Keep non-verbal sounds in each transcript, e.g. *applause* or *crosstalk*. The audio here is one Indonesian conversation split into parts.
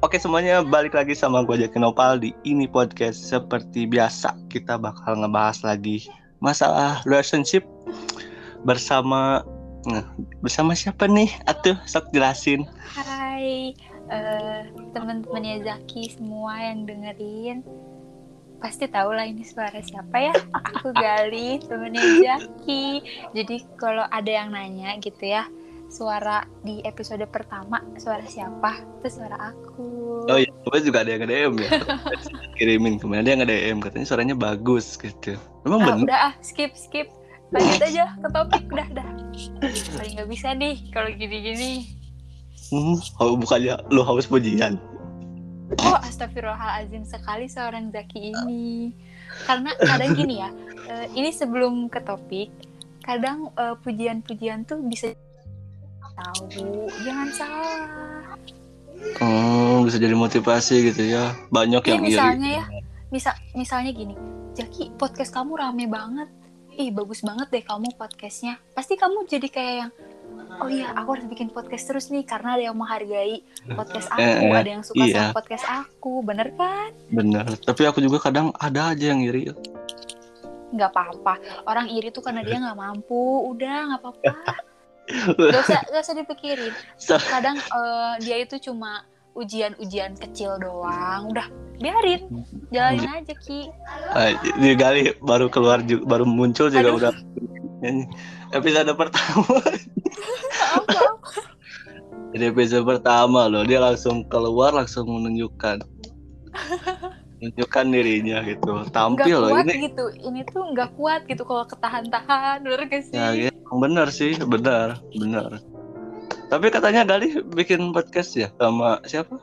Oke semuanya balik lagi sama gue Jaki Nopal di ini podcast seperti biasa kita bakal ngebahas lagi masalah relationship bersama nah, bersama siapa nih? Atuh sok jelasin. Hai uh, teman-temannya Zaki semua yang dengerin pasti tahu lah ini suara siapa ya aku Gali temennya Zaki jadi kalau ada yang nanya gitu ya suara di episode pertama suara siapa? Itu suara aku. Oh iya gue juga ada yang nge-DM ya. *laughs* Kirimin ke mana dia nge-DM katanya suaranya bagus gitu. Memang ah, bener? udah ah skip skip. Lanjut aja ke topik udah dah paling nggak bisa nih kalau gini-gini. Hmm, bukannya lu haus pujian? Oh astagfirullahalazim sekali seorang Zaki ini. Karena kadang gini ya uh, ini sebelum ke topik kadang uh, pujian-pujian tuh bisa tahu jangan salah. Oh bisa jadi motivasi gitu ya. Banyak iya, yang misalnya iri. ya. Misal misalnya gini. Jaki podcast kamu rame banget. Ih bagus banget deh kamu podcastnya. Pasti kamu jadi kayak yang oh iya aku harus bikin podcast terus nih karena ada yang menghargai podcast *laughs* aku eh, ada yang suka iya. sama podcast aku. Bener kan? Bener. Tapi aku juga kadang ada aja yang iri. Nggak apa-apa. Orang iri tuh karena dia nggak mampu. Udah nggak apa-apa *laughs* gak usah *laughs* gak usah dipikirin. Kadang uh, dia itu cuma ujian-ujian kecil doang. Udah biarin. Jalanin aja ki. Uh, dia kali baru keluar juga, baru muncul juga Aduh. udah. Episode pertama. *laughs* Jadi episode pertama loh. Dia langsung keluar langsung menunjukkan *laughs* menunjukkan dirinya gitu tampil loh ini gitu ini tuh nggak kuat gitu kalau ketahan-tahan bener gak sih ya, gitu bener sih bener bener tapi katanya Gali bikin podcast ya sama siapa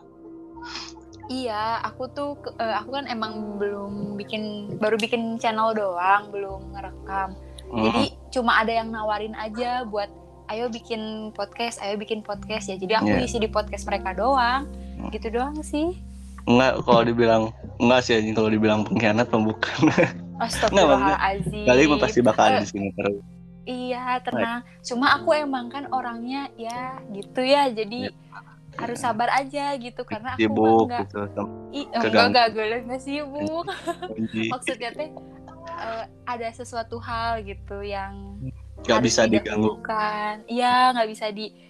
Iya, aku tuh uh, aku kan emang belum bikin baru bikin channel doang, belum ngerekam. Mm. Jadi cuma ada yang nawarin aja buat ayo bikin podcast, ayo bikin podcast ya. Jadi aku yeah. isi di podcast mereka doang. Mm. Gitu doang sih. Enggak, kalau dibilang enggak sih kalau dibilang pengkhianat pembukaan. *laughs* Astagfirullahaladzim. Kali pasti bakal di sini terus. Iya tenang. Cuma aku emang kan orangnya ya gitu ya. Jadi ya. harus sabar aja gitu karena aku sibuk enggak, gitu. I, enggak enggak gue nggak sibuk. *laughs* Maksudnya teh uh, ada sesuatu hal gitu yang nggak bisa diganggu. Iya nggak bisa di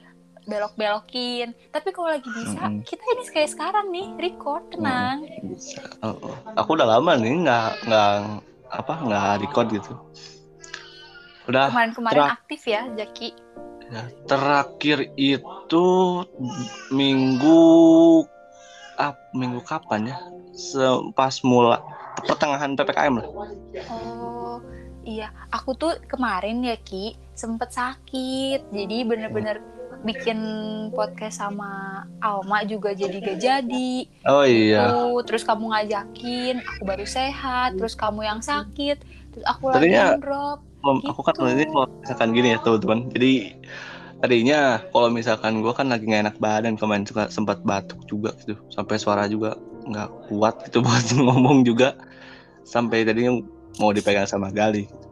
belok-belokin. Tapi kalau lagi bisa, mm -hmm. kita ini kayak sekarang nih, record tenang. Bisa. Oh, oh. Aku udah lama nih nggak nggak apa nggak record gitu udah kemarin-kemarin aktif ya Jaki ya, terakhir itu minggu ah, minggu kapan ya pas mula pertengahan ppkm lah oh iya aku tuh kemarin ya Ki sempet sakit jadi bener-bener bikin podcast sama Alma juga jadi gak jadi. Oh iya. Gitu. Terus kamu ngajakin, aku baru sehat. Terus kamu yang sakit. Terus aku Tadinya, lagi drop gitu. aku kan ini kalau misalkan gini ya teman-teman jadi tadinya kalau misalkan gue kan lagi nggak enak badan kemarin juga sempat batuk juga gitu sampai suara juga nggak kuat gitu *laughs* buat ngomong juga sampai tadinya mau dipegang sama Gali gitu.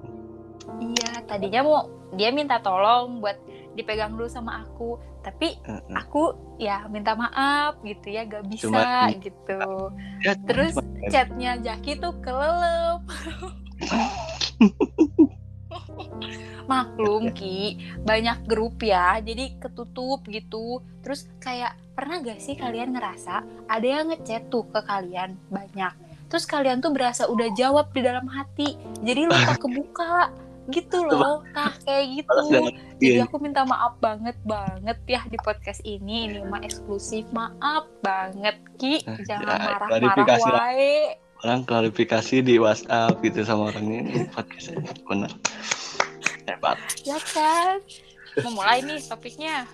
iya tadinya mau dia minta tolong buat dipegang dulu sama aku. Tapi uh, uh. aku ya minta maaf gitu ya gak bisa Cuma, gitu. Ya, terus chatnya Jaki tuh kelelep. *laughs* Maklum Ki banyak grup ya jadi ketutup gitu. Terus kayak pernah gak sih kalian ngerasa ada yang ngechat tuh ke kalian banyak? Terus kalian tuh berasa udah jawab di dalam hati jadi lupa *laughs* kebuka gitu loh nah kayak gitu. Jadi aku minta maaf banget banget ya di podcast ini. Ini mah eksklusif. Maaf banget Ki. Jangan ya, marah-marah wae orang klarifikasi di WhatsApp gitu sama orang ini. Podcast benar. Hebat. Ya kan? Memulai nih topiknya.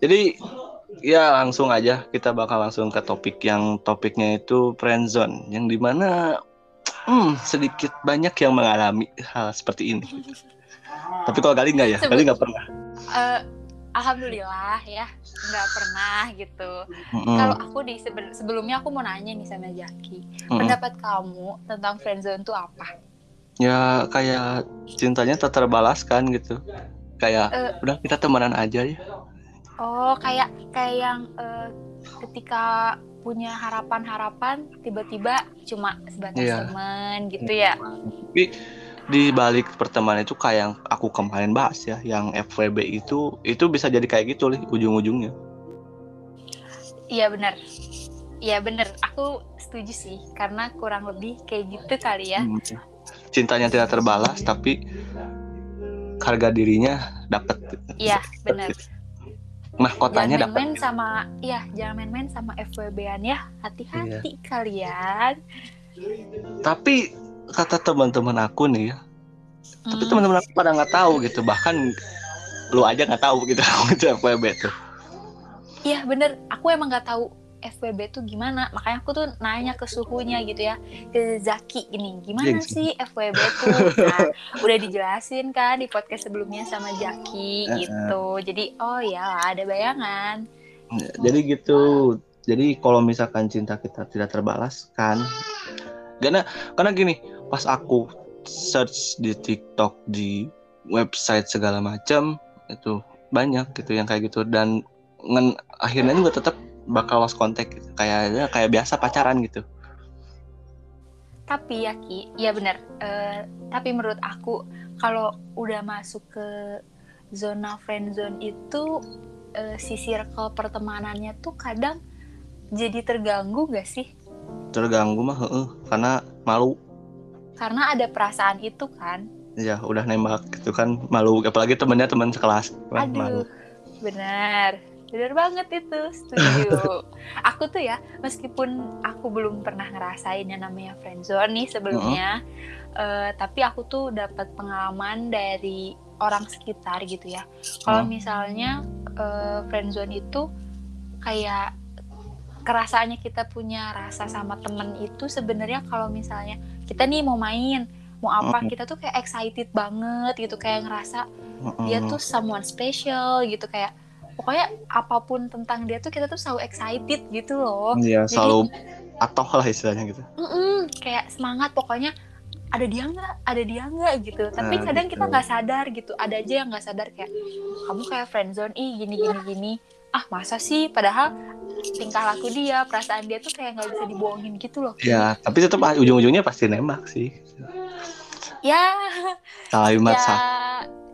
Jadi ya langsung aja. Kita bakal langsung ke topik yang topiknya itu friendzone. Yang di mana hmm, sedikit banyak yang mengalami hal seperti ini. Tapi kalau kali nggak ya? Kali nggak pernah? Uh, alhamdulillah ya nggak pernah gitu. Mm-hmm. kalau aku di sebelumnya aku mau nanya nih sama Jaki mm-hmm. pendapat kamu tentang friendzone itu apa? Ya kayak cintanya tak terbalaskan gitu. Kayak uh, udah kita temenan aja ya. Oh kayak kayak yang uh, ketika punya harapan-harapan tiba-tiba cuma sebatas Iya. teman gitu ya Tapi di balik pertemanan itu kayak yang aku kemarin bahas ya, yang FWB itu itu bisa jadi kayak gitu nih ujung-ujungnya. iya benar iya benar aku setuju sih karena kurang lebih kayak gitu kali ya Hmm. Cintanya tidak terbalas tapi harga dirinya dapat. iya benar Mahkotanya dapat. main-main sama iya jangan main-main sama FWB-an ya hati-hati kalian Tapi kata teman-teman aku nih ya, tapi Hmm. teman-teman aku pada nggak tahu gitu. Bahkan lu aja nggak tahu gitu *laughs* itu FWB tuh. Iya bener, aku emang nggak tahu FWB tuh gimana, makanya aku tuh nanya ke suhunya gitu ya, ke Zaki ini, gimana Iya, sih FWB tuh? Nah, udah dijelasin kan di podcast sebelumnya sama Zaki Heeh. gitu, jadi oh ya ada bayangan. Jadi gitu. Jadi kalau misalkan cinta kita tidak terbalaskan, karena karena gini, pas aku search di TikTok di website segala macam itu banyak gitu yang kayak gitu dan ngen, akhirnya juga tetap bakal lost contact gitu. kayaknya kayak biasa pacaran gitu. Tapi ya Ki, ya bener, eh, tapi menurut aku kalau udah masuk ke zona friend zone itu eh, si circle pertemanannya tuh kadang jadi terganggu gak sih? Terganggu mah heeh, karena malu Karena ada perasaan itu kan. ya udah nembak gitu kan malu apalagi temennya teman sekelas Wah, malu. Aduh, benar. Benar banget itu, setuju. *laughs* aku tuh ya, meskipun aku belum pernah ngerasain yang namanya friendzone nih sebelumnya, eh, tapi aku tuh dapat pengalaman dari orang sekitar gitu ya. Kalau Hmm. misalnya eh, friendzone itu kayak kerasaannya kita punya rasa sama temen itu sebenarnya kalau misalnya kita nih mau main, mau apa, kita tuh kayak excited banget gitu, kayak ngerasa dia tuh someone special gitu kayak pokoknya apa pun tentang dia tuh kita tuh selalu excited gitu loh. Iya, selalu atoh lah istilahnya gitu. Mm-mm, kayak semangat pokoknya ada dia nggak? Ada dia nggak? gitu. Tapi Nah, kadang gitu. kita nggak sadar gitu. Ada aja yang nggak sadar kayak kamu kayak friendzone ih gini gini gini. Ah masa sih? Padahal tingkah laku dia perasaan dia tuh kayak nggak bisa dibohongin gitu loh. Ya, tapi tetap ujung-ujungnya pasti nembak sih. ya. Kalimat ya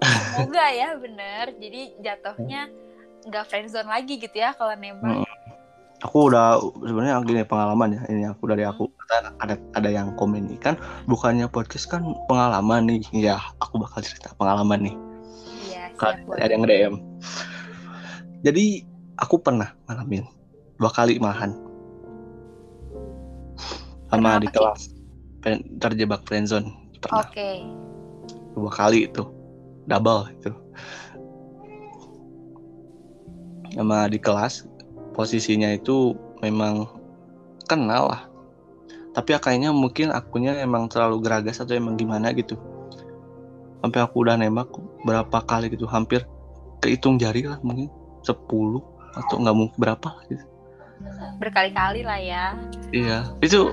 semoga ya bener. Jadi jatuhnya *laughs* nggak friendzone lagi gitu ya kalau nembak. Mm. Aku udah sebenarnya gini pengalaman ya ini aku dari aku. Kata ada ada yang komen nih kan bukannya podcast kan pengalaman nih ya aku bakal cerita pengalaman nih. Iya Kan ada yang DM jadi aku pernah ngalamin dua kali malahan. Sama Kenapa, di kelas Pen- terjebak friendzone Oke. dua kali itu double itu sama di kelas posisinya itu memang kenal lah tapi ya kayaknya mungkin akunya emang terlalu geragas atau emang gimana gitu sampai aku udah nembak berapa kali gitu hampir kehitung jari lah mungkin 10 atau nggak mungkin berapa gitu. Berkali-kali lah ya. iya itu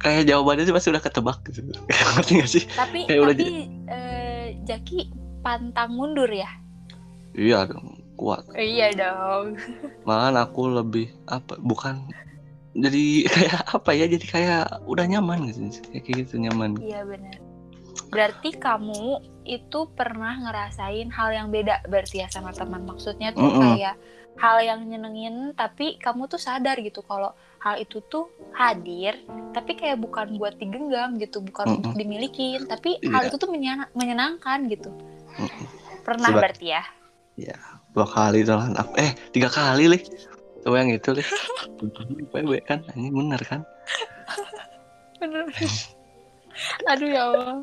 kayak jawabannya sih pasti udah ketebak gitu *laughs* ngerti gak sih Tapi Kayak udah tapi eh, Jaki pantang mundur ya? iya dong kuat Iya dong. *laughs* malahan aku lebih apa bukan jadi *laughs* kayak apa ya jadi kayak udah nyaman gitu kayak gitu nyaman Iya benar. Berarti kamu itu pernah ngerasain hal yang beda berarti ya sama teman. Maksudnya tuh Mm-mm. kayak hal yang nyenengin tapi kamu tuh sadar gitu kalau hal itu tuh hadir tapi kayak bukan buat digenggam gitu, bukan Mm-mm. untuk dimilikin, tapi hal Iya. itu tuh menyena- menyenangkan gitu. Mm-mm. Pernah Seba- berarti ya? Dua kali tuh lah aku eh tiga kali lih coba yang itu lih *laughs* PB kan? Ini bener kan? Bener. Aduh ya Allah.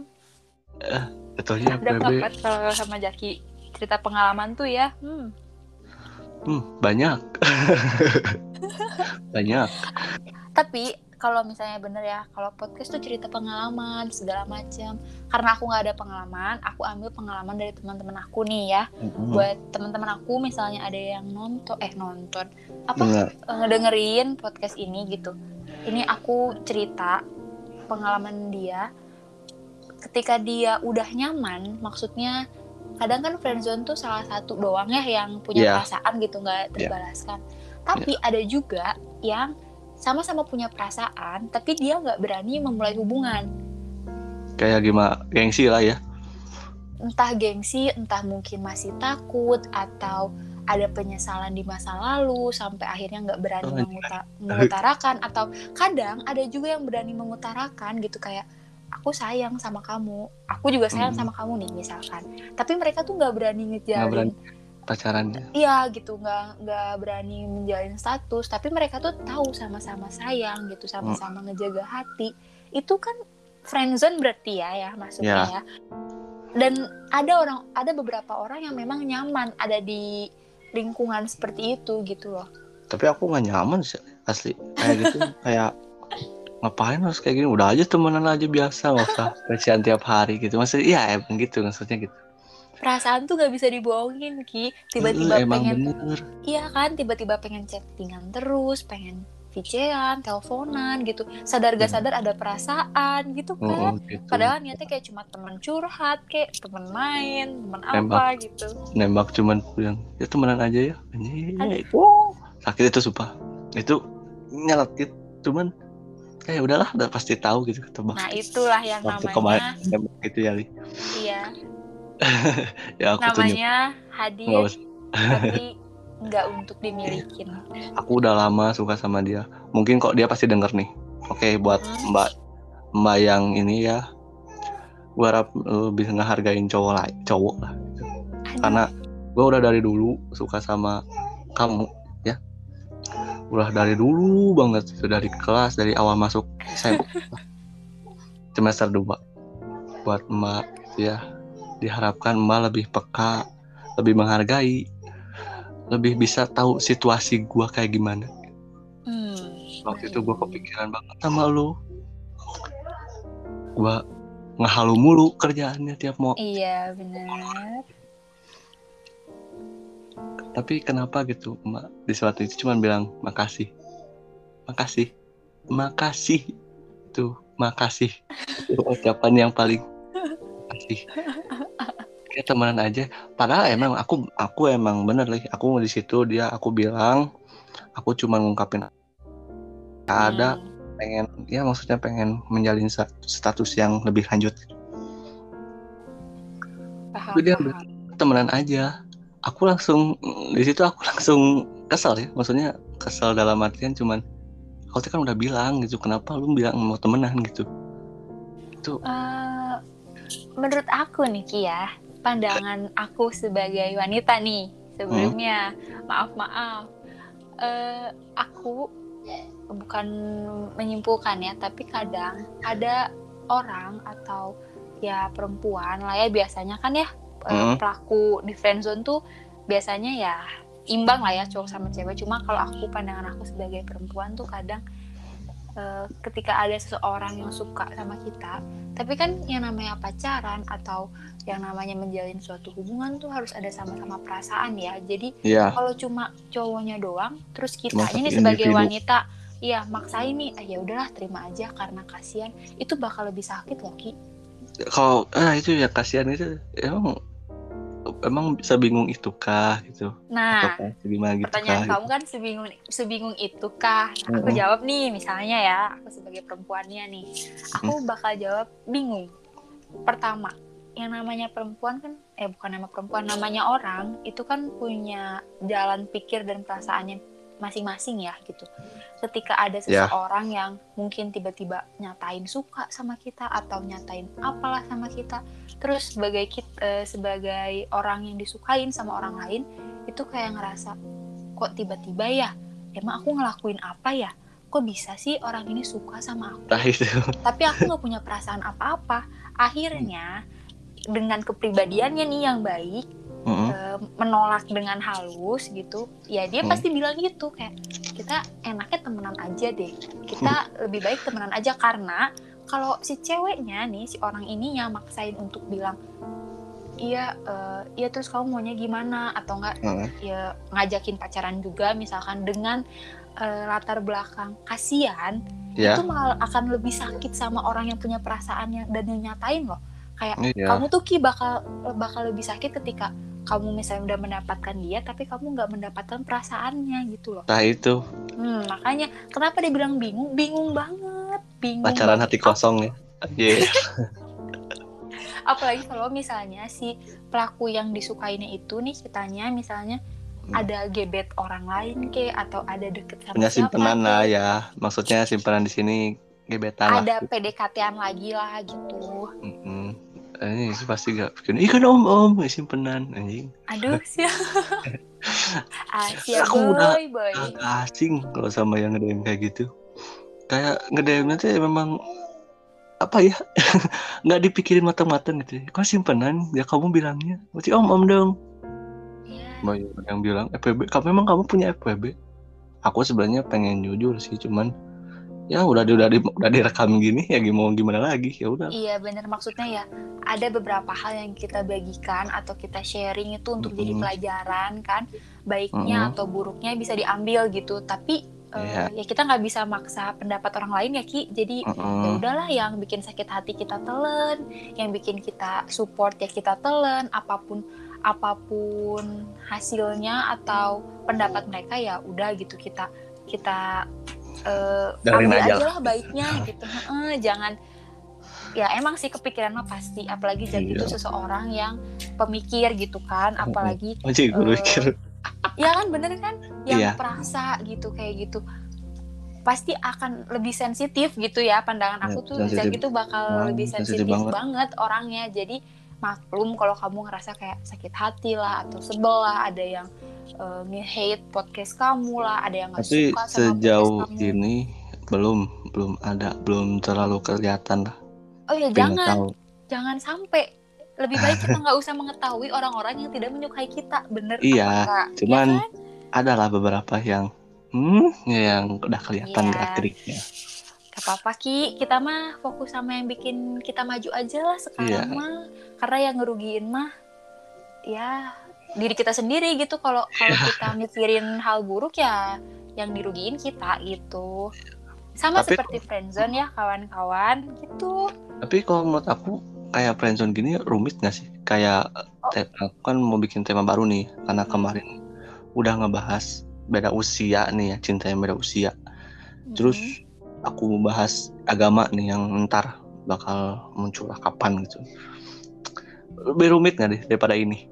betulnya Udah PB banget kalau sama Jaki? Cerita pengalaman tuh ya. Hmm. hmm, banyak. *laughs* Banyak. Tapi kalau misalnya bener ya, kalau podcast tuh cerita pengalaman segala macam. Karena aku nggak ada pengalaman, aku ambil pengalaman dari teman-teman aku nih ya. Hmm, Buat teman-teman aku misalnya ada yang nonton, eh nonton, apa bener eh, ngedengerin podcast ini gitu. Ini aku cerita pengalaman dia. Ketika dia udah nyaman, maksudnya kadang kan friendzone tuh salah satu doang ya yang punya Iya. perasaan gitu nggak terbalaskan. tapi ada juga yang sama-sama punya perasaan tapi dia nggak berani memulai hubungan kayak gimana gengsi lah ya entah gengsi entah mungkin masih takut atau ada penyesalan di masa lalu sampai akhirnya nggak berani Oh, menguta- mengutarakan atau kadang ada juga yang berani mengutarakan gitu kayak aku sayang sama kamu aku juga sayang Hmm. sama kamu nih misalkan tapi mereka tuh nggak berani ngejalin berani. Pacaran iya gitu. Nggak nggak berani menjalin status. Tapi mereka tuh tahu sama-sama sayang gitu. Sama-sama ngejaga hati. Itu kan friendzone berarti ya ya maksudnya ya. Dan ada orang ada beberapa orang yang memang nyaman ada di lingkungan seperti itu gitu loh. Tapi aku nggak nyaman sih asli. Kayak gitu kayak ngapain harus kayak gini? Udah aja temenan aja biasa nggak usah pelecehan tiap hari gitu. Maksudnya iya emang gitu maksudnya gitu perasaan tuh gak bisa dibohongin ki. Tiba-tiba emang pengen bener. Iya kan tiba-tiba pengen chattingan terus pengen VC-an, teleponan gitu. Sadar gak sadar ada perasaan gitu kan. oh, gitu. padahal niatnya kayak cuma temen curhat kayak temen main temen Nembak. apa gitu. Nembak cuman bilang ya temenan aja ya. Aduh. Wow. sakit itu sumpah. Itu nyelekit cuman kayak udahlah udah pasti tahu gitu ketebak. Nah itulah yang waktu namanya kemarin nembak gitu ya Li. iya ya aku tunjuk. Namanya nggak hadir usah. tapi nggak untuk dimilikin. Aku udah lama suka sama dia. Mungkin kok dia pasti denger nih. Oke buat Hmm. mbak mbak yang ini ya. Gua harap lu bisa ngehargain cowok lah cowok lah. Aduh, karena gua udah dari dulu suka sama kamu ya. Udah dari dulu banget. Dari kelas dari awal masuk SMA *laughs* semester 2 buat gitu ya diharapkan emak lebih peka lebih menghargai lebih bisa tahu situasi gua kayak gimana. Hmm, waktu itu gue kepikiran banget sama lu. Gue ngehalu mulu kerjaannya tiap mau. Iya benar tapi kenapa gitu emak di suatu itu cuma bilang makasih. Makasih. Makasih. Tuh makasih. *laughs* Itu ucapan yang paling makasih kayak temenan aja. Padahal emang aku aku emang bener lagi aku di situ dia aku bilang aku cuma ngungkapin ada Hmm. pengen ya maksudnya pengen menjalin status yang lebih lanjut. Paham, dia paham. temenan aja. Aku langsung di situ aku langsung kesel ya. Maksudnya kesel dalam artian cuman tuh kan udah bilang gitu kenapa lu bilang mau temenan? gitu. Eh, menurut aku nih Ki ya pandangan aku sebagai wanita nih sebelumnya. Maaf maaf. Eh, aku bukan menyimpulkan ya tapi kadang ada orang atau ya perempuan lah ya biasanya kan ya Hmm. pelaku di friendzone tuh biasanya ya imbang lah ya cowok sama cewek. Cuma kalau aku pandangan aku sebagai perempuan tuh kadang eh, ketika ada seseorang yang suka sama kita tapi kan yang namanya pacaran atau yang namanya menjalin suatu hubungan tuh harus ada sama-sama perasaan ya. Jadi ya kalau cuma cowoknya doang terus nih satu sebagai individu. wanita iya maksain nih ah, ya udahlah terima aja karena kasihan. Itu bakal lebih sakit loh ki. Kalau ah itu ya kasihan itu. Emang emang bisa bingung itu kah gitu? Nah gimana gitu pertanyaan kah kamu kan sebingung sebingung itu kah Nah, aku Mm-mm. jawab nih misalnya ya aku sebagai perempuannya nih. Aku bakal jawab bingung. Pertama yang namanya perempuan kan eh bukan nama perempuan namanya orang itu kan punya jalan pikir dan perasaannya masing-masing ya gitu. Ketika ada Ya. seseorang yang mungkin tiba-tiba nyatain suka sama kita atau nyatain apalah sama kita terus sebagai kita sebagai orang yang disukain sama orang lain itu kayak ngerasa kok tiba-tiba ya? Emang aku ngelakuin apa ya? Kok bisa sih orang ini suka sama aku? Nah itu. Tapi aku nggak punya perasaan apa-apa. Akhirnya dengan kepribadiannya nih yang baik Mm-mm. eh, menolak dengan halus gitu ya dia Hmm. pasti bilang gitu kayak kita enaknya temenan aja deh kita lebih baik temenan aja karena kalau si ceweknya nih si orang ini yang maksain untuk bilang iya eh, iya terus kamu maunya gimana atau enggak Heeh. ya ngajakin pacaran juga misalkan dengan eh, latar belakang kasihan ya itu malah akan lebih sakit sama orang yang punya perasaan yang dan yang nyatain loh kayak iya kamu tuh ki bakal bakal lebih sakit ketika kamu misalnya udah mendapatkan dia tapi kamu nggak mendapatkan perasaannya gitu loh Nah itu hmm, makanya kenapa dia bilang bingung bingung banget bingung pacaran banget. hati kosong ya. Iya. *laughs* apalagi kalau misalnya si pelaku yang disukainya itu nih kitanya misalnya Hmm. ada gebet orang lain ke atau ada deket sama Punya siapa simpanan lah ya. Maksudnya simpanan di sini gebetan lah. ada PDKT-an lagi lah gitu Mm-mm. Ini sih pasti gak bikin. Ih kan om om simpenan anjing. aduh *laughs* sih Asia Aku udah- boy asing kalau sama yang ngedem kayak gitu. Kayak ngedem nanti memang apa ya *laughs* nggak dipikirin matang-matang gitu kok simpenan ya kamu bilangnya berarti om om dong Iya. banyak yang bilang FWB kamu memang kamu punya FWB aku sebenarnya pengen jujur sih cuman ya udah di- udah di, udah direkam gini ya mau gimana lagi ya udah Iya bener maksudnya ya ada beberapa hal yang kita bagikan atau kita sharing itu untuk jadi Mm-mm. pelajaran kan baiknya Mm-mm. atau buruknya bisa diambil gitu tapi eh, Iya. ya kita nggak bisa maksa pendapat orang lain ya ki jadi ya Mm-mm. udahlah yang bikin sakit hati kita telen yang bikin kita support ya kita telen apa pun apa pun hasilnya atau pendapat mereka ya udah gitu kita kita Dengerin ambil aja lah baiknya gitu Heeh, jangan ya emang sih kepikiran mah pasti apalagi jadi itu Iya. seseorang yang pemikir gitu kan apalagi mikir ya kan bener kan yang Iya. perasa gitu kayak gitu pasti akan lebih sensitif gitu ya pandangan aku Ya, tuh. Zak itu bakal lebih sensitif sensitif banget. banget. orangnya jadi maklum kalau kamu ngerasa kayak sakit hati lah atau sebel lah ada yang eh, nge-hate podcast kamu lah ada yang nggak suka sama sejauh podcast kamu ini belum belum ada belum terlalu kelihatan lah oh ya Tapi jangan tahu. jangan sampai lebih baik kita *laughs* nggak usah mengetahui orang-orang yang tidak menyukai kita bener Iya, apa enggak? cuman Ya kan? adalah beberapa yang hmm yang udah kelihatan Iya. gerak-geriknya Gak apa-apa Ki, kita mah fokus sama yang bikin kita maju aja lah sekarang Iya. mah. Karena yang ngerugiin mah ya diri kita sendiri gitu. Kalau kalau kita mikirin hal buruk ya yang dirugiin kita gitu. Sama Tapi- seperti friendzone ya kawan-kawan gitu. Tapi kalau menurut aku kayak friendzone gini rumit gak sih? Kayak Oh. aku kan mau bikin tema baru nih karena Hmm. kemarin udah ngebahas beda usia nih ya cinta yang beda usia. Terus Mhm. aku bahas agama nih yang ntar bakal muncul lah kapan gitu. Lebih rumit gak deh daripada ini?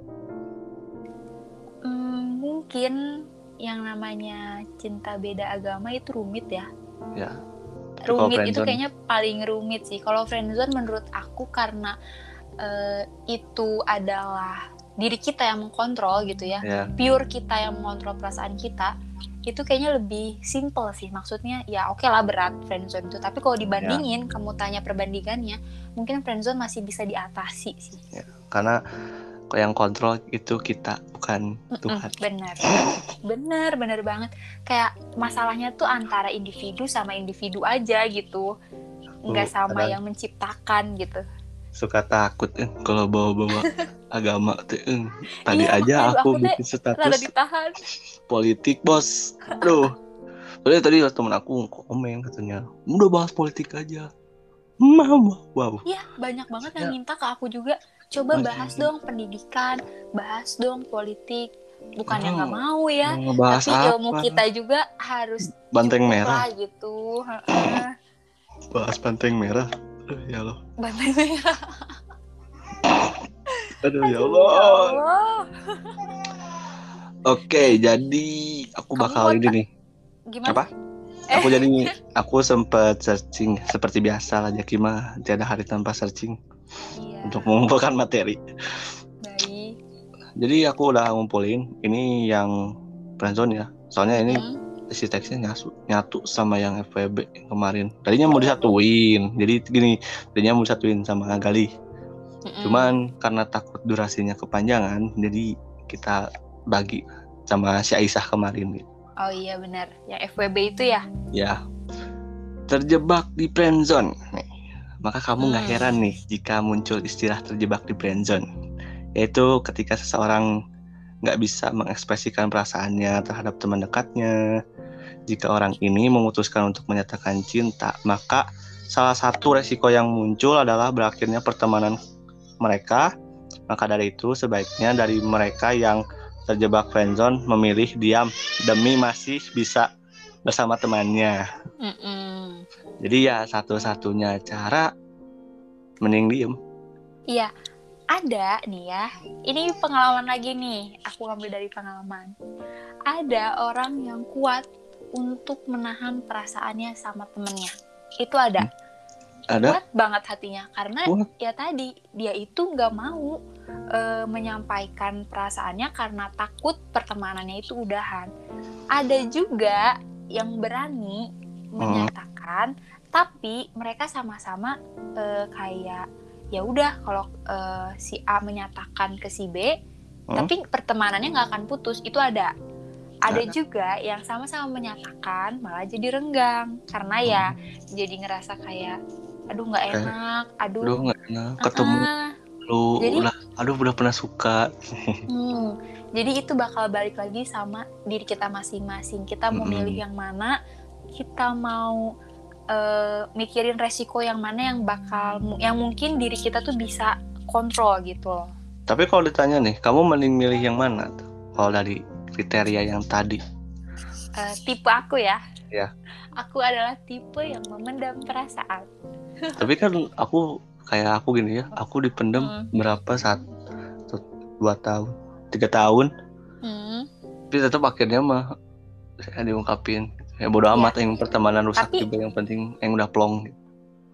Mungkin yang namanya cinta beda agama itu rumit ya. Ya. Rumit itu kayaknya paling rumit sih. Kalau friendzone menurut aku karena eh, itu adalah diri kita yang mengkontrol gitu ya. Ya. Pure kita yang mengontrol perasaan kita. Itu kayaknya lebih simple sih. Maksudnya ya oke lah berat friendzone itu. Tapi kalau dibandingin, kamu tanya perbandingannya, mungkin friendzone masih bisa diatasi sih. Karena kalau yang kontrol itu kita bukan Tuhan. bener, bener, bener banget. Kayak masalahnya tuh antara individu sama individu aja gitu, nggak sama ada- yang menciptakan gitu. Suka takut eh, kalau bawa-bawa *laughs* agama tuh. eh. Tadi Iya, aja aku aku bikin status ditahan. politik bos aduh soalnya tadi temen aku komen katanya udah bahas politik aja mau wow Iya, banyak banget yang Ya. minta ke aku juga. Coba Banyak. bahas dong pendidikan, bahas dong politik. Bukan yang nggak mau ya, ngebahas tapi apa ilmu kita juga harus banteng merah gitu. Heeh. bahas banteng merah aduh ya Allah Banteng merah. *laughs* aduh ya Ya Allah Allah. oke jadi aku bakal ini nih Gimana? apa aku jadi aku sempet searching seperti biasa lah Jaki mah tiada hari tanpa searching Iya, untuk mengumpulkan materi baik. jadi aku udah ngumpulin ini yang friendzone ya soalnya ini Hmm. si teksnya nyatu, nyatu sama yang FWB yang kemarin. Tadinya mau disatuin, jadi gini, tadinya mau disatuin sama Gali. Mm-mm. Cuman karena takut durasinya kepanjangan, jadi kita bagi sama si Aisyah kemarin. Oh iya benar, yang FWB itu ya. Ya, terjebak di friendzone. Nih, Maka kamu nggak Hmm. heran nih jika muncul istilah terjebak di friendzone, yaitu ketika seseorang nggak bisa mengekspresikan perasaannya terhadap teman dekatnya. Jika orang ini memutuskan untuk menyatakan cinta, maka salah satu resiko yang muncul adalah berakhirnya pertemanan mereka Maka dari itu sebaiknya dari mereka yang terjebak friendzone memilih diam demi masih bisa bersama temannya. Mm-mm. Jadi ya satu-satunya cara mending diem. Iya, ada nih ya. Ini pengalaman lagi nih. Aku ambil dari pengalaman. Ada orang yang kuat untuk menahan perasaannya sama temennya. Itu ada. Ada Kuat banget hatinya karena Kuat. ya tadi dia itu nggak mau eh, menyampaikan perasaannya karena takut pertemanannya itu udahan. Ada juga yang berani menyatakan, tapi mereka sama-sama eh, kayak ya udah kalau eh, si A menyatakan ke si B, Hmm. tapi pertemanannya nggak akan putus. Itu ada. Ada Ada. juga yang sama-sama menyatakan malah jadi renggang karena ya jadi ngerasa kayak aduh nggak enak, aduh, aduh nggak enak ketemu ah, lu Jadi- udah aduh udah pernah suka. *laughs* Hmm, jadi itu bakal balik lagi sama diri kita masing-masing. Kita mau Mm-mm. milih yang mana, kita mau eh, mikirin resiko yang mana yang bakal, yang mungkin diri kita tuh bisa kontrol gitu loh. Tapi kalau ditanya nih, kamu mending milih yang mana tuh? Kalau dari kriteria yang tadi. Eh, tipe aku ya. Ya. Aku adalah tipe yang memendam perasaan. Tapi kan aku kayak aku gini ya, aku dipendem Hmm. berapa saat dua tahun, tiga tahun, Hmm, tapi tetap akhirnya mah saya diungkapin. Ya bodo Iya. amat yang pertemanan rusak Tapi- juga yang penting yang udah plong.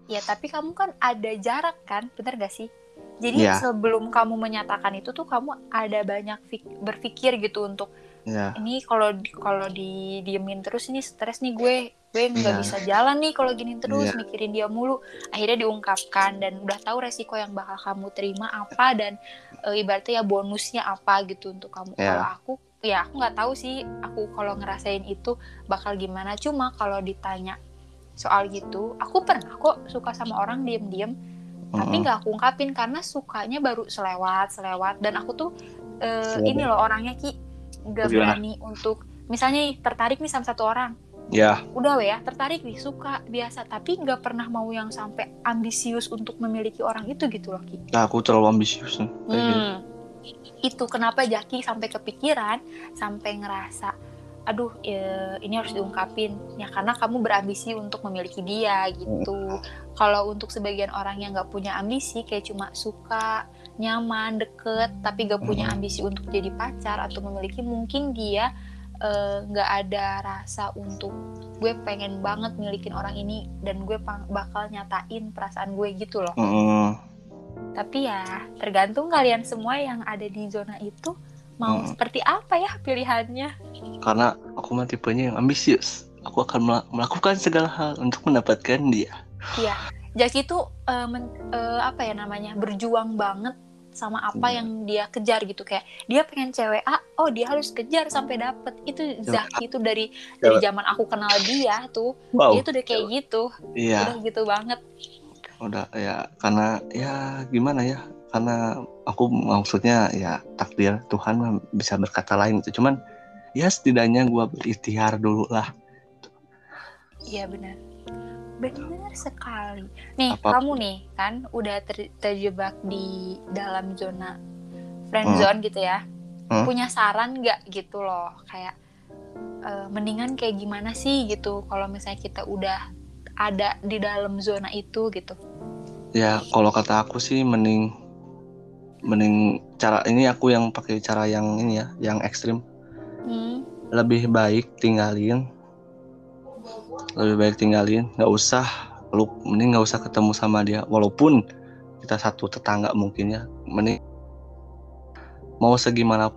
ya tapi kamu kan ada jarak kan, bener gak sih? Jadi Iya. sebelum kamu menyatakan itu tuh kamu ada banyak berpikir gitu untuk Ya, ini kalau kalau di diemin terus ini stres nih gue gue nggak Iya. bisa jalan nih kalau gini terus Iya. mikirin dia mulu akhirnya diungkapkan dan udah tahu resiko yang bakal kamu terima apa dan e, ibaratnya ya bonusnya apa gitu untuk kamu Iya. kalau aku ya aku nggak tahu sih aku kalau ngerasain itu bakal gimana cuma kalau ditanya soal gitu aku pernah kok suka sama orang diem-diem tapi Mm-mm. nggak aku ungkapin karena sukanya baru selewat selewat dan aku tuh Selewat. ini loh orangnya ki nggak berani untuk misalnya nih, tertarik nih sama satu orang. Ya, udah ya tertarik nih suka biasa. Tapi nggak pernah mau yang sampai ambisius untuk memiliki orang itu gitu loh ki. Nah, aku terlalu ambisius nih. Kayak gitu. Hmm. itu kenapa Jaki sampai kepikiran sampai ngerasa aduh eh, ini harus diungkapin. Ya karena kamu berambisi untuk memiliki dia gitu. Kalau untuk sebagian orang yang nggak punya ambisi kayak cuma suka nyaman deket tapi gak punya ambisi untuk jadi pacar atau memiliki mungkin dia eh, nggak ada rasa untuk gue pengen banget milikin orang ini dan gue bakal nyatain perasaan gue gitu loh tapi ya tergantung kalian semua yang ada di zona itu mau seperti apa ya pilihannya. Karena aku mah tipenya yang ambisius. Aku akan mela- melakukan segala hal untuk mendapatkan dia. Iya, Jaki itu eh, men- eh, apa ya namanya berjuang banget sama apa Hmm. yang dia kejar gitu kayak dia pengen cewek A, oh dia harus kejar sampai dapet. Itu Zaki itu dari dari zaman aku kenal dia tuh, Wow. dia tuh udah kayak gitu, Iya. udah gitu banget. udah ya karena ya gimana ya karena aku maksudnya ya takdir Tuhan bisa berkata lain gitu cuman ya setidaknya gua berikhtiar dulu lah Iya benar. Benar sekali. Nih, Apa- kamu nih kan udah ter- terjebak di dalam zona friend Hmm. zone gitu ya. Hmm. Punya saran nggak gitu loh, kayak eh, mendingan kayak gimana sih gitu kalau misalnya kita udah ada di dalam zona itu gitu. ya kalau kata aku sih mending mending cara ini aku yang pakai cara yang ini ya yang ekstrim Hmm. lebih baik tinggalin lebih baik tinggalin. Nggak usah lu mending nggak usah ketemu sama dia. Walaupun kita satu tetangga mungkin ya. Mending mau segimana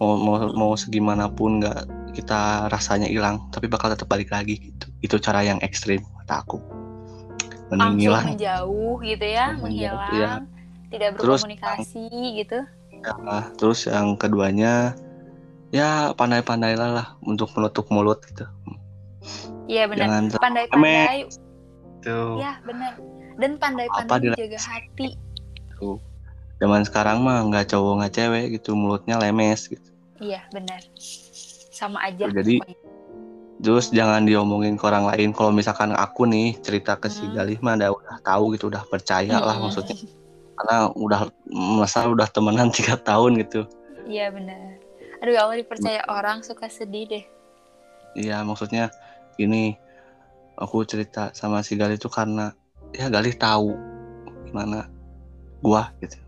mau mau, mau segimanapun nggak kita rasanya hilang tapi bakal tetap balik lagi gitu. Itu cara yang ekstrim kata aku. Mending Langsung hilang menjauh gitu ya, Menjauh, menghilang, iya. tidak Terus- berkomunikasi gitu. Nah, terus yang keduanya ya pandai-pandailah lah untuk menutup mulut gitu Iya benar. Pandai-pandai tuh Ya benar. Dan pandai-pandai menjaga hati. zaman sekarang mah nggak cowok nggak cewek gitu mulutnya lemes gitu Iya benar. Sama aja. Jadi, pokoknya. terus jangan diomongin ke orang lain kalau misalkan aku nih cerita ke si Hmm. Galih mah udah, udah tahu gitu udah percaya lah Hmm. maksudnya karena udah masa udah temenan *laughs* tiga tahun gitu iya benar aduh ya Allah dipercaya orang suka sedih deh. Iya maksudnya ini aku cerita sama si Gali itu karena ya Gali tahu gimana gua gitu.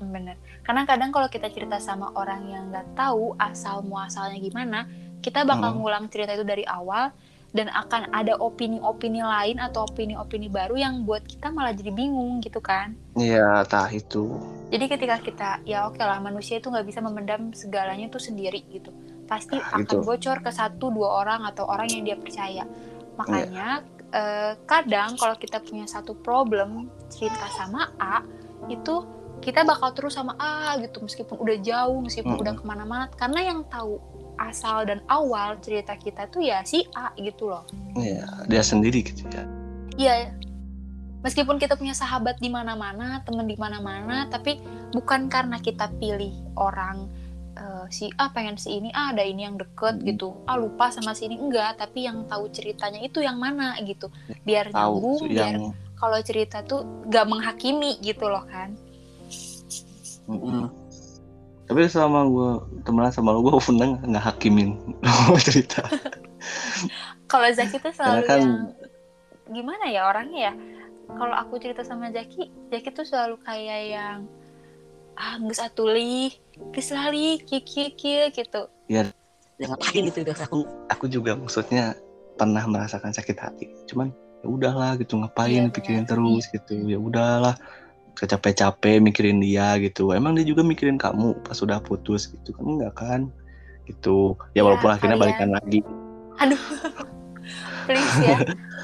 Bener. Karena kadang kalau kita cerita sama orang yang nggak tahu asal muasalnya gimana kita bakal Hmm. ngulang cerita itu dari awal dan akan ada opini-opini lain atau opini-opini baru yang buat kita malah jadi bingung gitu kan. Iya tah itu. Jadi ketika kita ya oke lah manusia itu nggak bisa memendam segalanya itu sendiri gitu. Pasti Nah, akan gitu. bocor ke satu dua orang atau orang yang dia percaya. Makanya eh, kadang kalau kita punya satu problem cerita sama A itu kita bakal terus sama A gitu meskipun udah jauh meskipun Mm-mm. udah ke mana-mana. Karena yang tahu asal dan awal cerita kita tuh ya si A gitu loh iya dia sendiri gitu ya Iya. Meskipun kita punya sahabat di mana-mana, teman di mana-mana, tapi bukan karena kita pilih orang eh, si A pengen si ini, ah ada ini yang deket Hmm. gitu. Ah lupa sama si ini enggak, tapi yang tahu ceritanya itu yang mana gitu. Biar tahu nyambung, biar yang kalau cerita tuh gak menghakimi gitu loh kan. Mm-mm. Tapi selama gue temenan sama lu gue pernah nggak hakimin cerita. Kalau Zaki tuh selalu kan- yang gimana ya orangnya ya. Kalau aku cerita sama Zaki, Zaki tuh selalu kayak yang ah geus atuli, geus lali, kiki kiki gitu. ya ngapain gitu udah aku aku juga maksudnya pernah merasakan sakit hati. Cuman ya udahlah gitu ngapain Iya, pikirin terus gitu. Ya udahlah capek-capek mikirin dia gitu emang dia juga mikirin kamu pas udah putus gitu kan enggak kan gitu ya Ya, walaupun akhirnya kalian- balikan lagi Aduh, *laughs* please ya.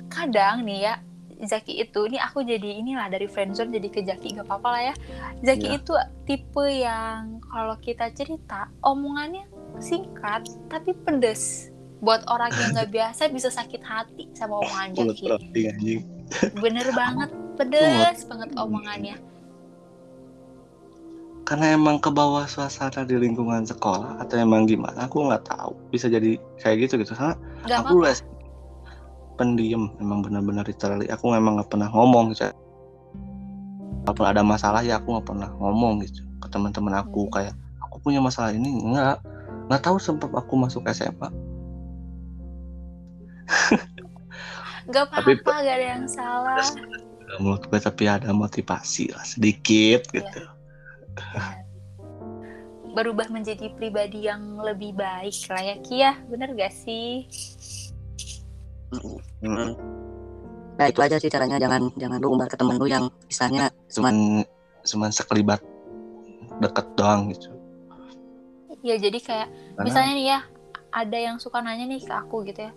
Kadang nih ya, Zaki itu, ini aku jadi inilah dari friendzone jadi ke Zaki, gak apa-apa lah ya. Zaki Iya. itu tipe yang kalau kita cerita, omongannya singkat tapi pedes. Buat orang yang nggak *laughs* biasa bisa sakit hati sama omongan Zaki. anjing Bener *laughs* banget, pedes banget omongannya. karena emang ke bawah suasana di lingkungan sekolah atau emang gimana aku nggak tahu. Bisa jadi kayak gitu gitu. Karena Gak aku les pendiam emang benar-benar literally. Aku memang nggak pernah ngomong gitu. Walaupun ada masalah ya aku nggak pernah ngomong gitu ke teman-teman aku. Hmm. kayak aku punya masalah ini. Nggak. Nggak tahu sebab aku masuk SMA Gak Tapi- apa-apa, gak ada yang salah. Menurut gue tapi ada motivasi lah sedikit Iya. gitu Berubah menjadi pribadi yang lebih baik lah ya, Ki ya. Bener gak sih? Mm. Nah itu aja sih caranya jangan jangan lu umbar ke temen lu yang misalnya cuman cuman sekelibat deket doang gitu Ya jadi kayak Karena- misalnya nih ya ada yang suka nanya nih ke aku gitu ya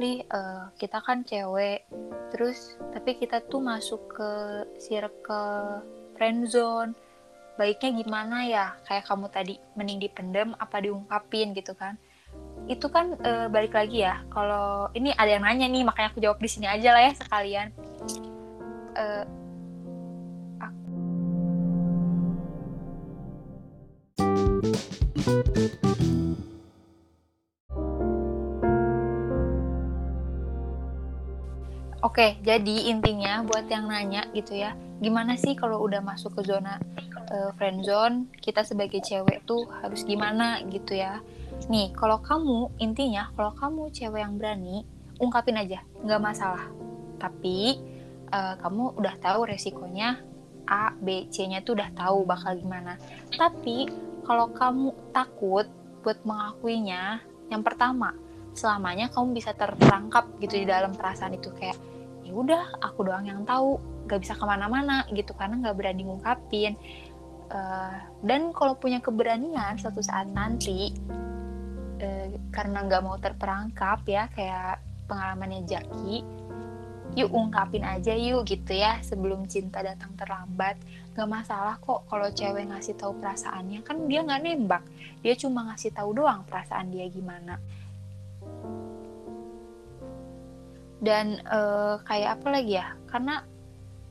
Li eh, kita kan cewek. Terus tapi kita tuh masuk ke circle friendzone baiknya gimana ya? Kayak kamu tadi mending dipendem apa diungkapin gitu kan? Itu kan eh, balik lagi ya kalau ini ada yang nanya nih makanya aku jawab di sini aja lah ya sekalian. Eh, Oke, jadi intinya buat yang nanya gitu ya, gimana sih kalau udah masuk ke zona eh, friend zone, kita sebagai cewek tuh harus gimana gitu ya. Nih, kalau kamu intinya kalau kamu cewek yang berani, ungkapin aja, nggak masalah. Tapi eh, kamu udah tahu resikonya A, B, C-nya tuh udah tahu bakal gimana. Tapi kalau kamu takut buat mengakuinya, yang pertama selamanya kamu bisa terperangkap gitu di dalam perasaan itu kayak ya udah aku doang yang tahu. Gak bisa ke mana-mana gitu karena nggak berani ngungkapin. Eh, dan kalau punya keberanian suatu saat nanti eh, karena nggak mau terperangkap ya kayak pengalamannya Jaki yuk ungkapin aja yuk gitu ya sebelum cinta datang terlambat. Nggak masalah kok kalau cewek ngasih tahu perasaannya. Kan dia nggak nembak dia cuma ngasih tahu doang perasaan dia gimana dan eh, kayak apa lagi ya karena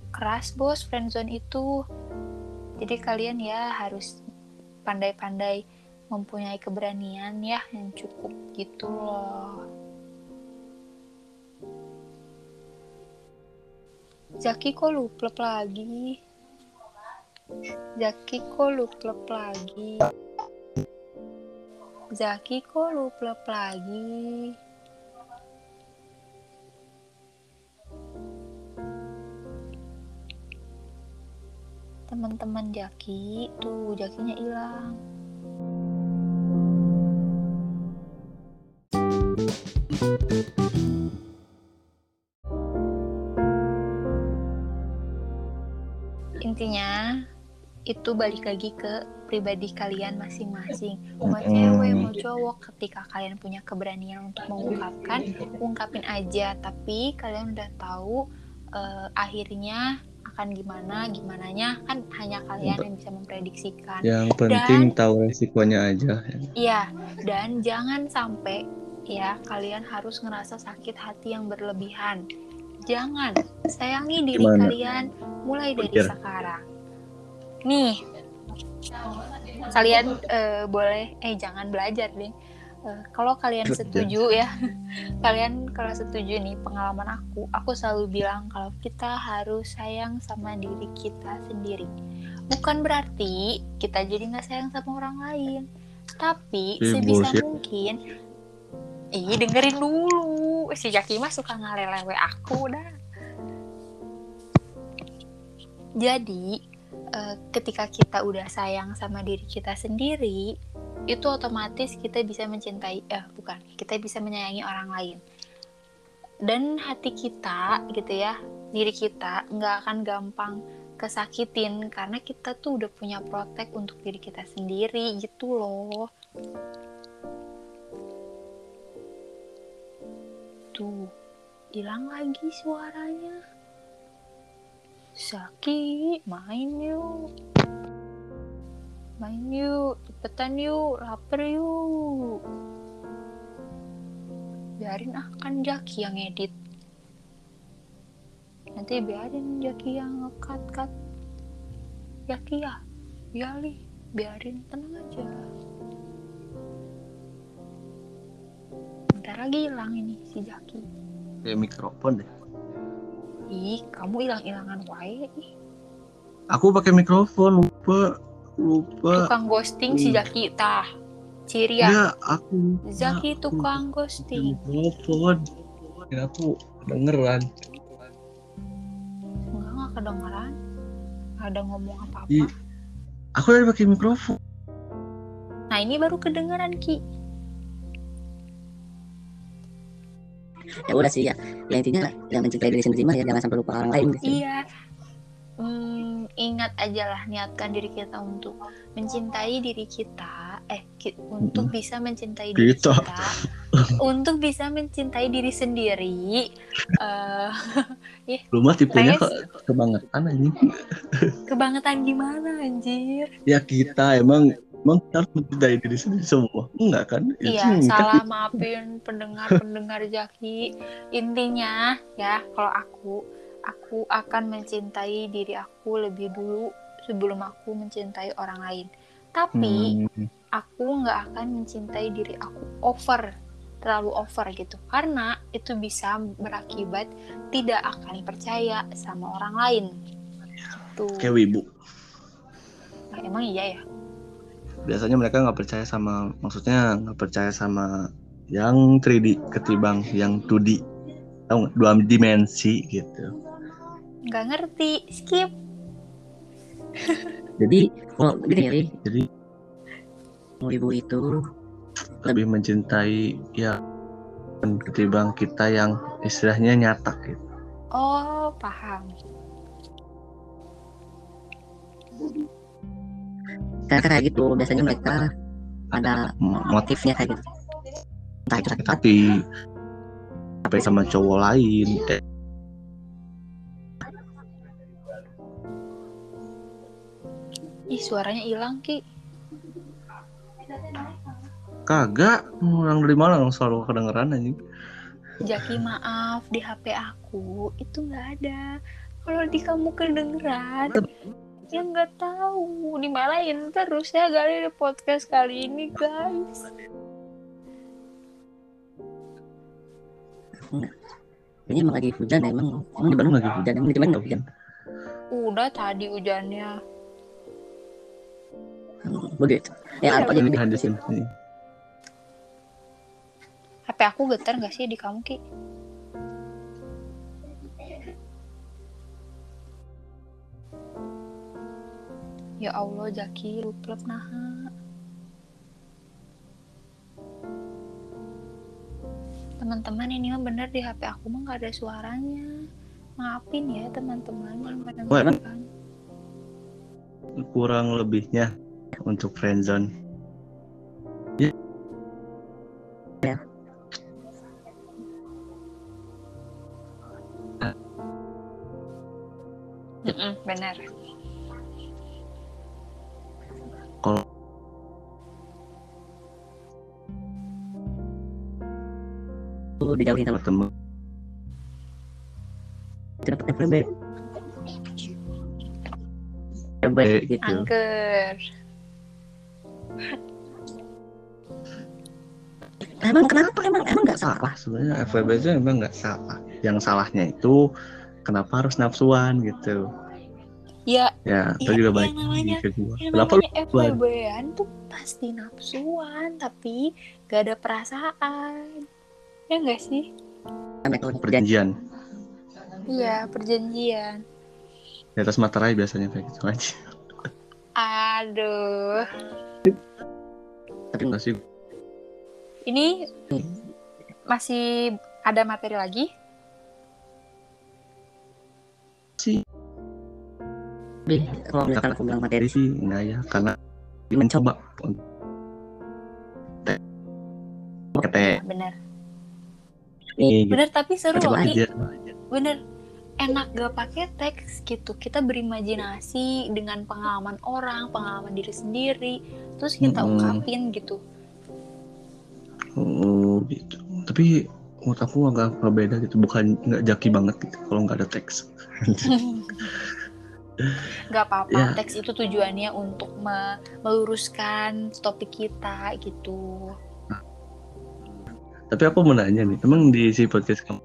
keras bos friendzone itu jadi kalian ya harus pandai-pandai mempunyai keberanian ya yang cukup gitu loh Zaki kok luplep lagi Zaki kok lu plep lagi? Zaki kok lu plep lagi? Teman-teman Jaki, tuh Jakinya hilang. Intinya itu balik lagi ke pribadi kalian masing-masing. Mau cewek, mau cowok, ketika kalian punya keberanian untuk mengungkapkan, ungkapin aja. Tapi kalian udah tahu eh, akhirnya akan gimana, gimananya kan hanya kalian yang bisa memprediksikan. Yang penting tahu resikonya aja. Iya, dan jangan sampai ya kalian harus ngerasa sakit hati yang berlebihan. Jangan sayangi diri Gimana? kalian mulai dari Pikir. sekarang. Nih, kalian eh, boleh eh jangan belajar deh. Eh, kalau kalian setuju ya, *laughs* kalian kalau setuju nih pengalaman aku, aku selalu bilang kalau kita harus sayang sama diri kita sendiri. Bukan berarti kita jadi nggak sayang sama orang lain, tapi Eh, sebisa bullshit. mungkin Ih, dengerin dulu. Si Jaki mah suka ngalelewe aku dah. Jadi, eh, ketika kita udah sayang sama diri kita sendiri, itu otomatis kita bisa mencintai, eh bukan, kita bisa menyayangi orang lain. Dan hati kita, gitu ya, diri kita nggak akan gampang kesakitin karena kita tuh udah punya protek untuk diri kita sendiri gitu loh. Tuh, hilang lagi suaranya. Saki, main yuk. Main yuk, cepetan yuk, lapar yuk. Biarin ah, kan Jaki yang edit. Nanti biarin Jaki yang nge-cut-cut. Jaki ya, biarin, biarin, tenang aja. Bentar lagi hilang ini si Jaki. Kayak mikrofon deh. Ih, kamu hilang-hilangan wae. Ih, Aku pakai mikrofon lupa lupa. Tukang ghosting si Hmm. Jaki tah. Ciri ya. Ya aku. Zaki aku tukang ghosting. Mikrofon. Ya aku kedengeran. Enggak, enggak kedengeran. Nggak ada ngomong apa-apa. Ih. Aku udah pakai mikrofon. Nah, ini baru kedengeran, Ki. ya udah sih ya ya intinya jangan mencintai diri sendiri mah ya jangan sampai lupa orang lain gitu. Iya. Hmm, ingat aja lah niatkan diri kita untuk mencintai diri kita, eh ki- untuk bisa mencintai diri Kita. kita, *laughs* untuk bisa mencintai diri sendiri. eh *laughs* Lu mah tipenya ke kebangetan anjing. *laughs* kebangetan gimana anjir? Ya kita emang emang kita harus mencintai diri sendiri semua. Enggak kan? Iya, Itu kan salah maafin pendengar-pendengar Jaki. Intinya ya, kalau aku, aku akan mencintai diri aku lebih dulu sebelum aku mencintai orang lain. Tapi Hmm, aku nggak akan mencintai diri aku over, terlalu over gitu. Karena itu bisa berakibat tidak akan percaya sama orang lain. Tuh, kayak wibu. Nah, emang iya ya. Biasanya mereka nggak percaya sama, maksudnya nggak percaya sama yang 3D ketimbang yang 2D. Tahu nggak? Dua dimensi gitu. Nggak ngerti, skip. jadi kalau gini ya Jadi mau ibu itu lebih mencintai ya ketimbang kita yang istilahnya nyatak gitu. Oh, paham. karena kayak gitu biasanya mereka ada Mo- motifnya kayak gitu entah itu sakit hati Tapi apa sama cowok lain eh, Ih, suaranya hilang, Ki. kagak orang dari Malang selalu kedengeran anjing. Jaki, maaf, di HP aku itu nggak ada. Kalau di kamu kedengeran, ya nggak tahu. Dimarahin terus ya kali di podcast kali ini, guys. ini emang lagi hujan emang emang di Bandung lagi hujan emang di nggak hujan Udah tadi hujannya. Begitu. Ya apa jadi Ada di sini. HP aku getar gak sih di kamu Ki? Ya Allah Jaki luplep naha. Teman-teman ini mah bener di HP aku mah gak ada suaranya. Maafin ya teman-teman yang Wah, untuk friendzone. Mm-mm, Bener tuh dijauhin sama temen. itu dapat FWB FWB Eh, gitu Angker emang kenapa emang emang nggak salah sebenarnya FWB itu emang nggak salah. Yang salahnya itu kenapa harus nafsuan gitu. Ya Ya, Iya, itu juga yang baik namanya- ke gua. yang Kenapa FWB-an tuh pasti nafsuan Tapi gak ada perasaan Ya gak sih? metode perjanjian janjian Iya perjanjian di atas materai biasanya kayak gitu aja. Aduh tapi Enggak sih Ini masih ada materi lagi? lebih kalau misalkan aku bilang materi sih enggak ya karena mencoba untuk kete Bener nih gitu. Bener tapi seru loh. Bener enak gak pakai teks gitu kita berimajinasi dengan pengalaman orang pengalaman diri sendiri terus kita Mm-mm. ungkapin gitu Oh gitu. Tapi menurut aku agak agak beda gitu, bukan nggak jaki banget gitu kalau nggak ada teks. *laughs* nggak apa-apa Ya. teks itu tujuannya untuk me- meluruskan topik kita gitu Tapi aku mau nanya nih, emang di si podcast kamu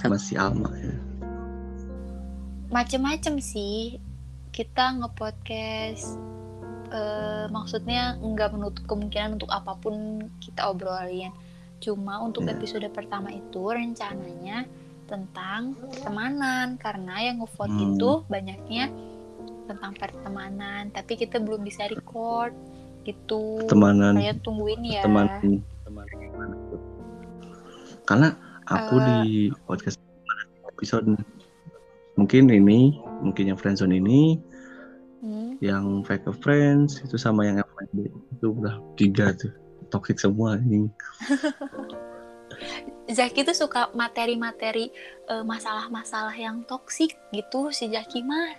sama si Alma ya? Macem-macem sih kita ngepodcast eh, maksudnya nggak menutup kemungkinan untuk apa pun kita obrolin cuma untuk Iya. episode pertama itu rencananya tentang pertemanan karena yang ngevote Hmm. itu banyaknya tentang pertemanan tapi kita belum bisa record gitu Pertemanan, kalian tungguin ya teman, teman? Karena aku Eh. di podcast episode mungkin ini, mungkin yang friendzone ini, Hmm. yang fake friends itu sama yang FWB itu udah tiga tuh toxic semua ini. *laughs* Zaki tuh suka materi-materi eh, masalah-masalah yang toksik gitu si Zaki mah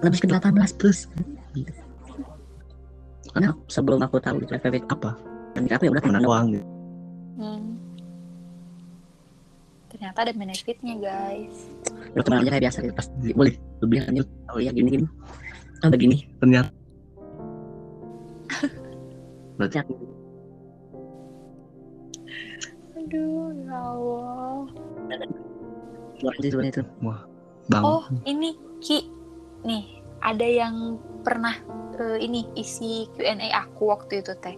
lebih ke 18 plus gitu. karena sebelum aku tahu itu FWB Apa? dan aku ya udah teman doang gitu. Hmm. Ternyata ada benefitnya guys. teman aja kayak biasa gitu pas boleh. Lebih lanjut. Oh iya gini gini. Oh begini Ternyata. Berarti Aduh ya Allah. sebenarnya itu. Bang Oh ini Ki, nih ada yang pernah eh, ini isi Q&A aku waktu itu teh.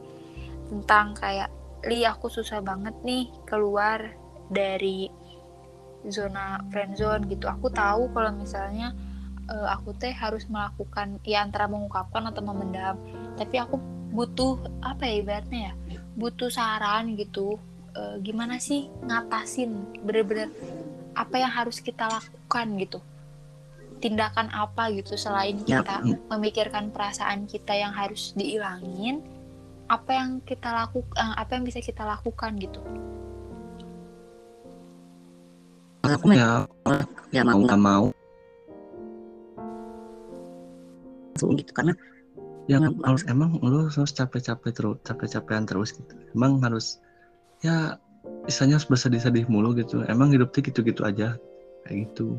Tentang kayak Li aku susah banget nih keluar dari zona friendzone gitu. Aku tahu kalau misalnya eh, aku teh harus melakukan ya antara mengungkapkan atau memendam. Tapi aku butuh apa ya ibaratnya ya? Butuh saran gitu. Eh, gimana sih ngatasin bener-bener apa yang harus kita lakukan gitu tindakan apa gitu selain Ya, kita memikirkan perasaan kita yang harus diilangin apa yang kita lakukan apa yang bisa kita lakukan gitu aku ya ya mau nggak mau. Langsung gitu karena yang Nggak- harus emang lu harus capek-capek terus capek-capean terus gitu. Emang harus ya istilahnya harus bersedih-sedih mulu gitu. Emang hidupnya gitu-gitu aja kayak gitu.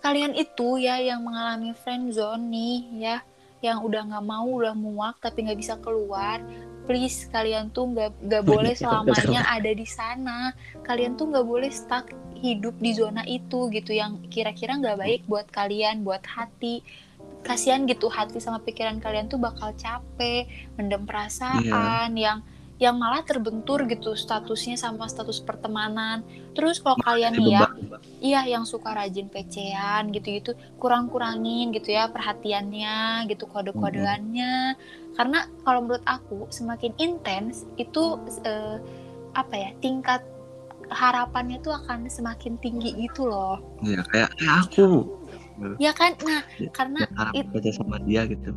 Kalian itu ya yang mengalami friendzone nih ya. Yang udah nggak mau udah muak tapi nggak bisa keluar. Please kalian tuh nggak nggak *laughs* boleh Nggak bisa selamanya ada di sana. Kalian tuh nggak boleh stuck hidup di zona itu gitu yang kira-kira nggak baik buat kalian buat hati. Kasihan gitu hati sama pikiran kalian tuh bakal capek mendem perasaan yang yang malah terbentur gitu statusnya sama status pertemanan. Terus kalau kalian nih ya iya yang suka rajin pecean gitu-gitu kurang-kurangin gitu ya perhatiannya gitu kode-kodeannya. Karena kalau menurut aku semakin intens itu eh, apa ya tingkat harapannya tuh akan semakin tinggi gitu loh. Iya kayak kayak aku. ya kan? Nah Ya, karena Ya, harap it- baca sama dia gitu.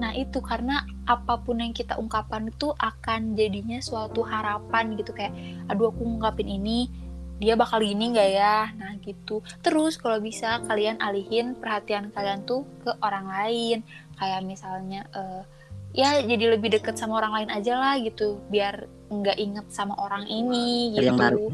Nah itu karena apa pun yang kita ungkapkan itu akan jadinya suatu harapan gitu kayak aduh aku ngungkapin ini dia bakal gini nggak ya? Nah gitu. Terus kalau bisa kalian alihin perhatian kalian tuh ke orang lain. Kayak misalnya eh, ya jadi lebih deket sama orang lain aja lah gitu biar nggak inget sama orang ini Cari yang gitu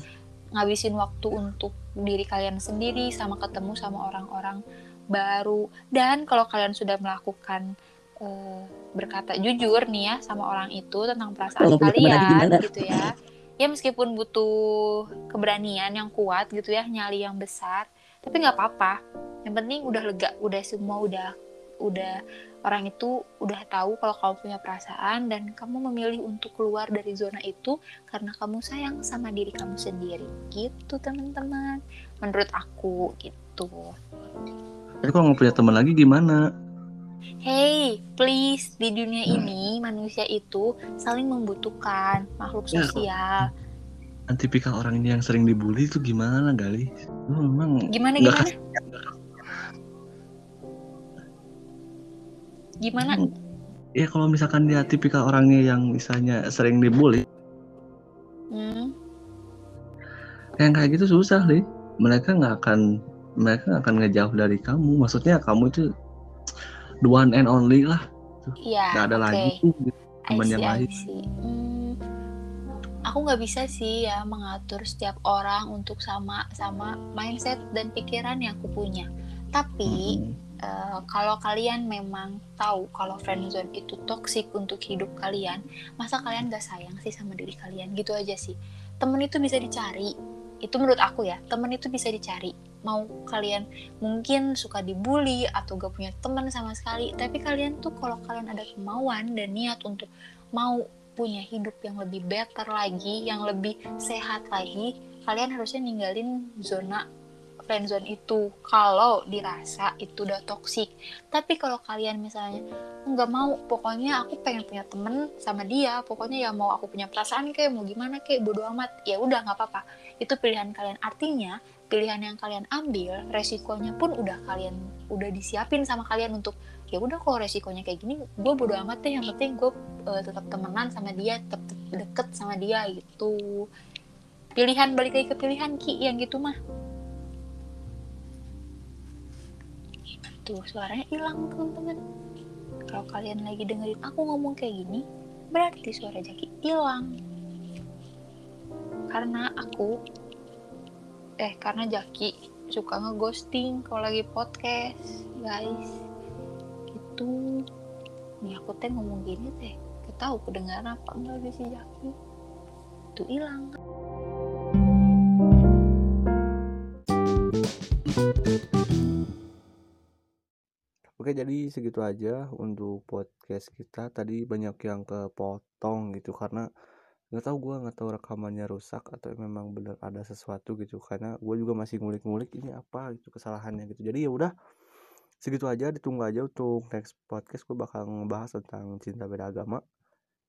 ngabisin waktu untuk diri kalian sendiri sama ketemu sama orang-orang baru. Dan kalau kalian sudah melakukan eh, berkata jujur nih ya sama orang itu tentang perasaan kalian gimana? gitu ya. Ya meskipun butuh keberanian yang kuat gitu ya nyali yang besar tapi nggak apa-apa. Yang penting udah lega udah semua udah udah orang itu udah tahu kalau kamu punya perasaan dan kamu memilih untuk keluar dari zona itu karena kamu sayang sama diri kamu sendiri gitu teman-teman menurut aku gitu Tapi kalau nggak punya teman lagi gimana? Hey, please di dunia ini manusia itu saling membutuhkan makhluk Ya. sosial. Kan tipikal orang ini yang sering dibully itu gimana Gali? Lu memang Gimana gimana? Gimana? ya kalau misalkan dia tipikal orangnya yang misalnya sering dibully, Hmm, yang kayak gitu susah deh. Mereka nggak akan mereka nggak akan ngejauh dari kamu. Maksudnya kamu itu the one and only lah, Iya. nggak ada oke. lagi tuh gitu, teman yang lain. Hmm, aku nggak bisa sih ya mengatur setiap orang untuk sama sama mindset dan pikiran yang aku punya. Tapi Mm-mm. Eh, kalau kalian memang tahu kalau friendzone itu toxic untuk hidup kalian, masa kalian gak sayang sih sama diri kalian? Gitu aja sih. Temen itu bisa dicari. Itu menurut aku ya, temen itu bisa dicari. Mau kalian mungkin suka dibully atau gak punya teman sama sekali, tapi kalian tuh kalau kalian ada kemauan dan niat untuk mau punya hidup yang lebih better lagi, yang lebih sehat lagi, kalian harusnya ninggalin zona friendzone itu kalau dirasa itu udah toksik tapi kalau kalian misalnya nggak mau pokoknya aku pengen punya temen sama dia pokoknya ya mau aku punya perasaan kayak mau gimana kayak bodo amat. Ya udah nggak apa-apa. Itu pilihan kalian. Artinya pilihan yang kalian ambil resikonya pun udah kalian udah disiapin sama kalian untuk ya udah kalau resikonya kayak gini gue bodo amat deh. Yang penting gue eh, tetap temenan sama dia tetap deket sama dia gitu. Pilihan balik lagi ke pilihan ki. Yang gitu mah tuh suaranya hilang teman-teman. Kalau kalian lagi dengerin aku ngomong kayak gini berarti suara Jaki hilang. Karena aku eh karena Jaki suka ngeghosting kalau lagi podcast guys. Gitu. Nih aku teh ngomong gini teh kita tahu kedengaran apa enggak sih si Jaki itu hilang Oke, jadi segitu aja untuk podcast kita. Tadi banyak yang kepotong gitu karena nggak tahu gue nggak tahu rekamannya rusak atau memang bener ada sesuatu gitu karena gue juga masih ngulik-ngulik ini apa gitu kesalahannya gitu. Jadi ya udah segitu aja ditunggu aja untuk next podcast gue bakal ngebahas tentang cinta beda agama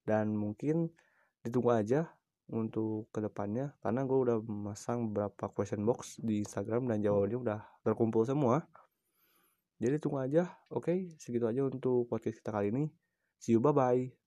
dan mungkin ditunggu aja untuk ke depannya karena gue udah memasang beberapa question box di Instagram dan jawabannya udah terkumpul semua jadi tunggu aja oke? Segitu aja untuk podcast kita kali ini. See you bye bye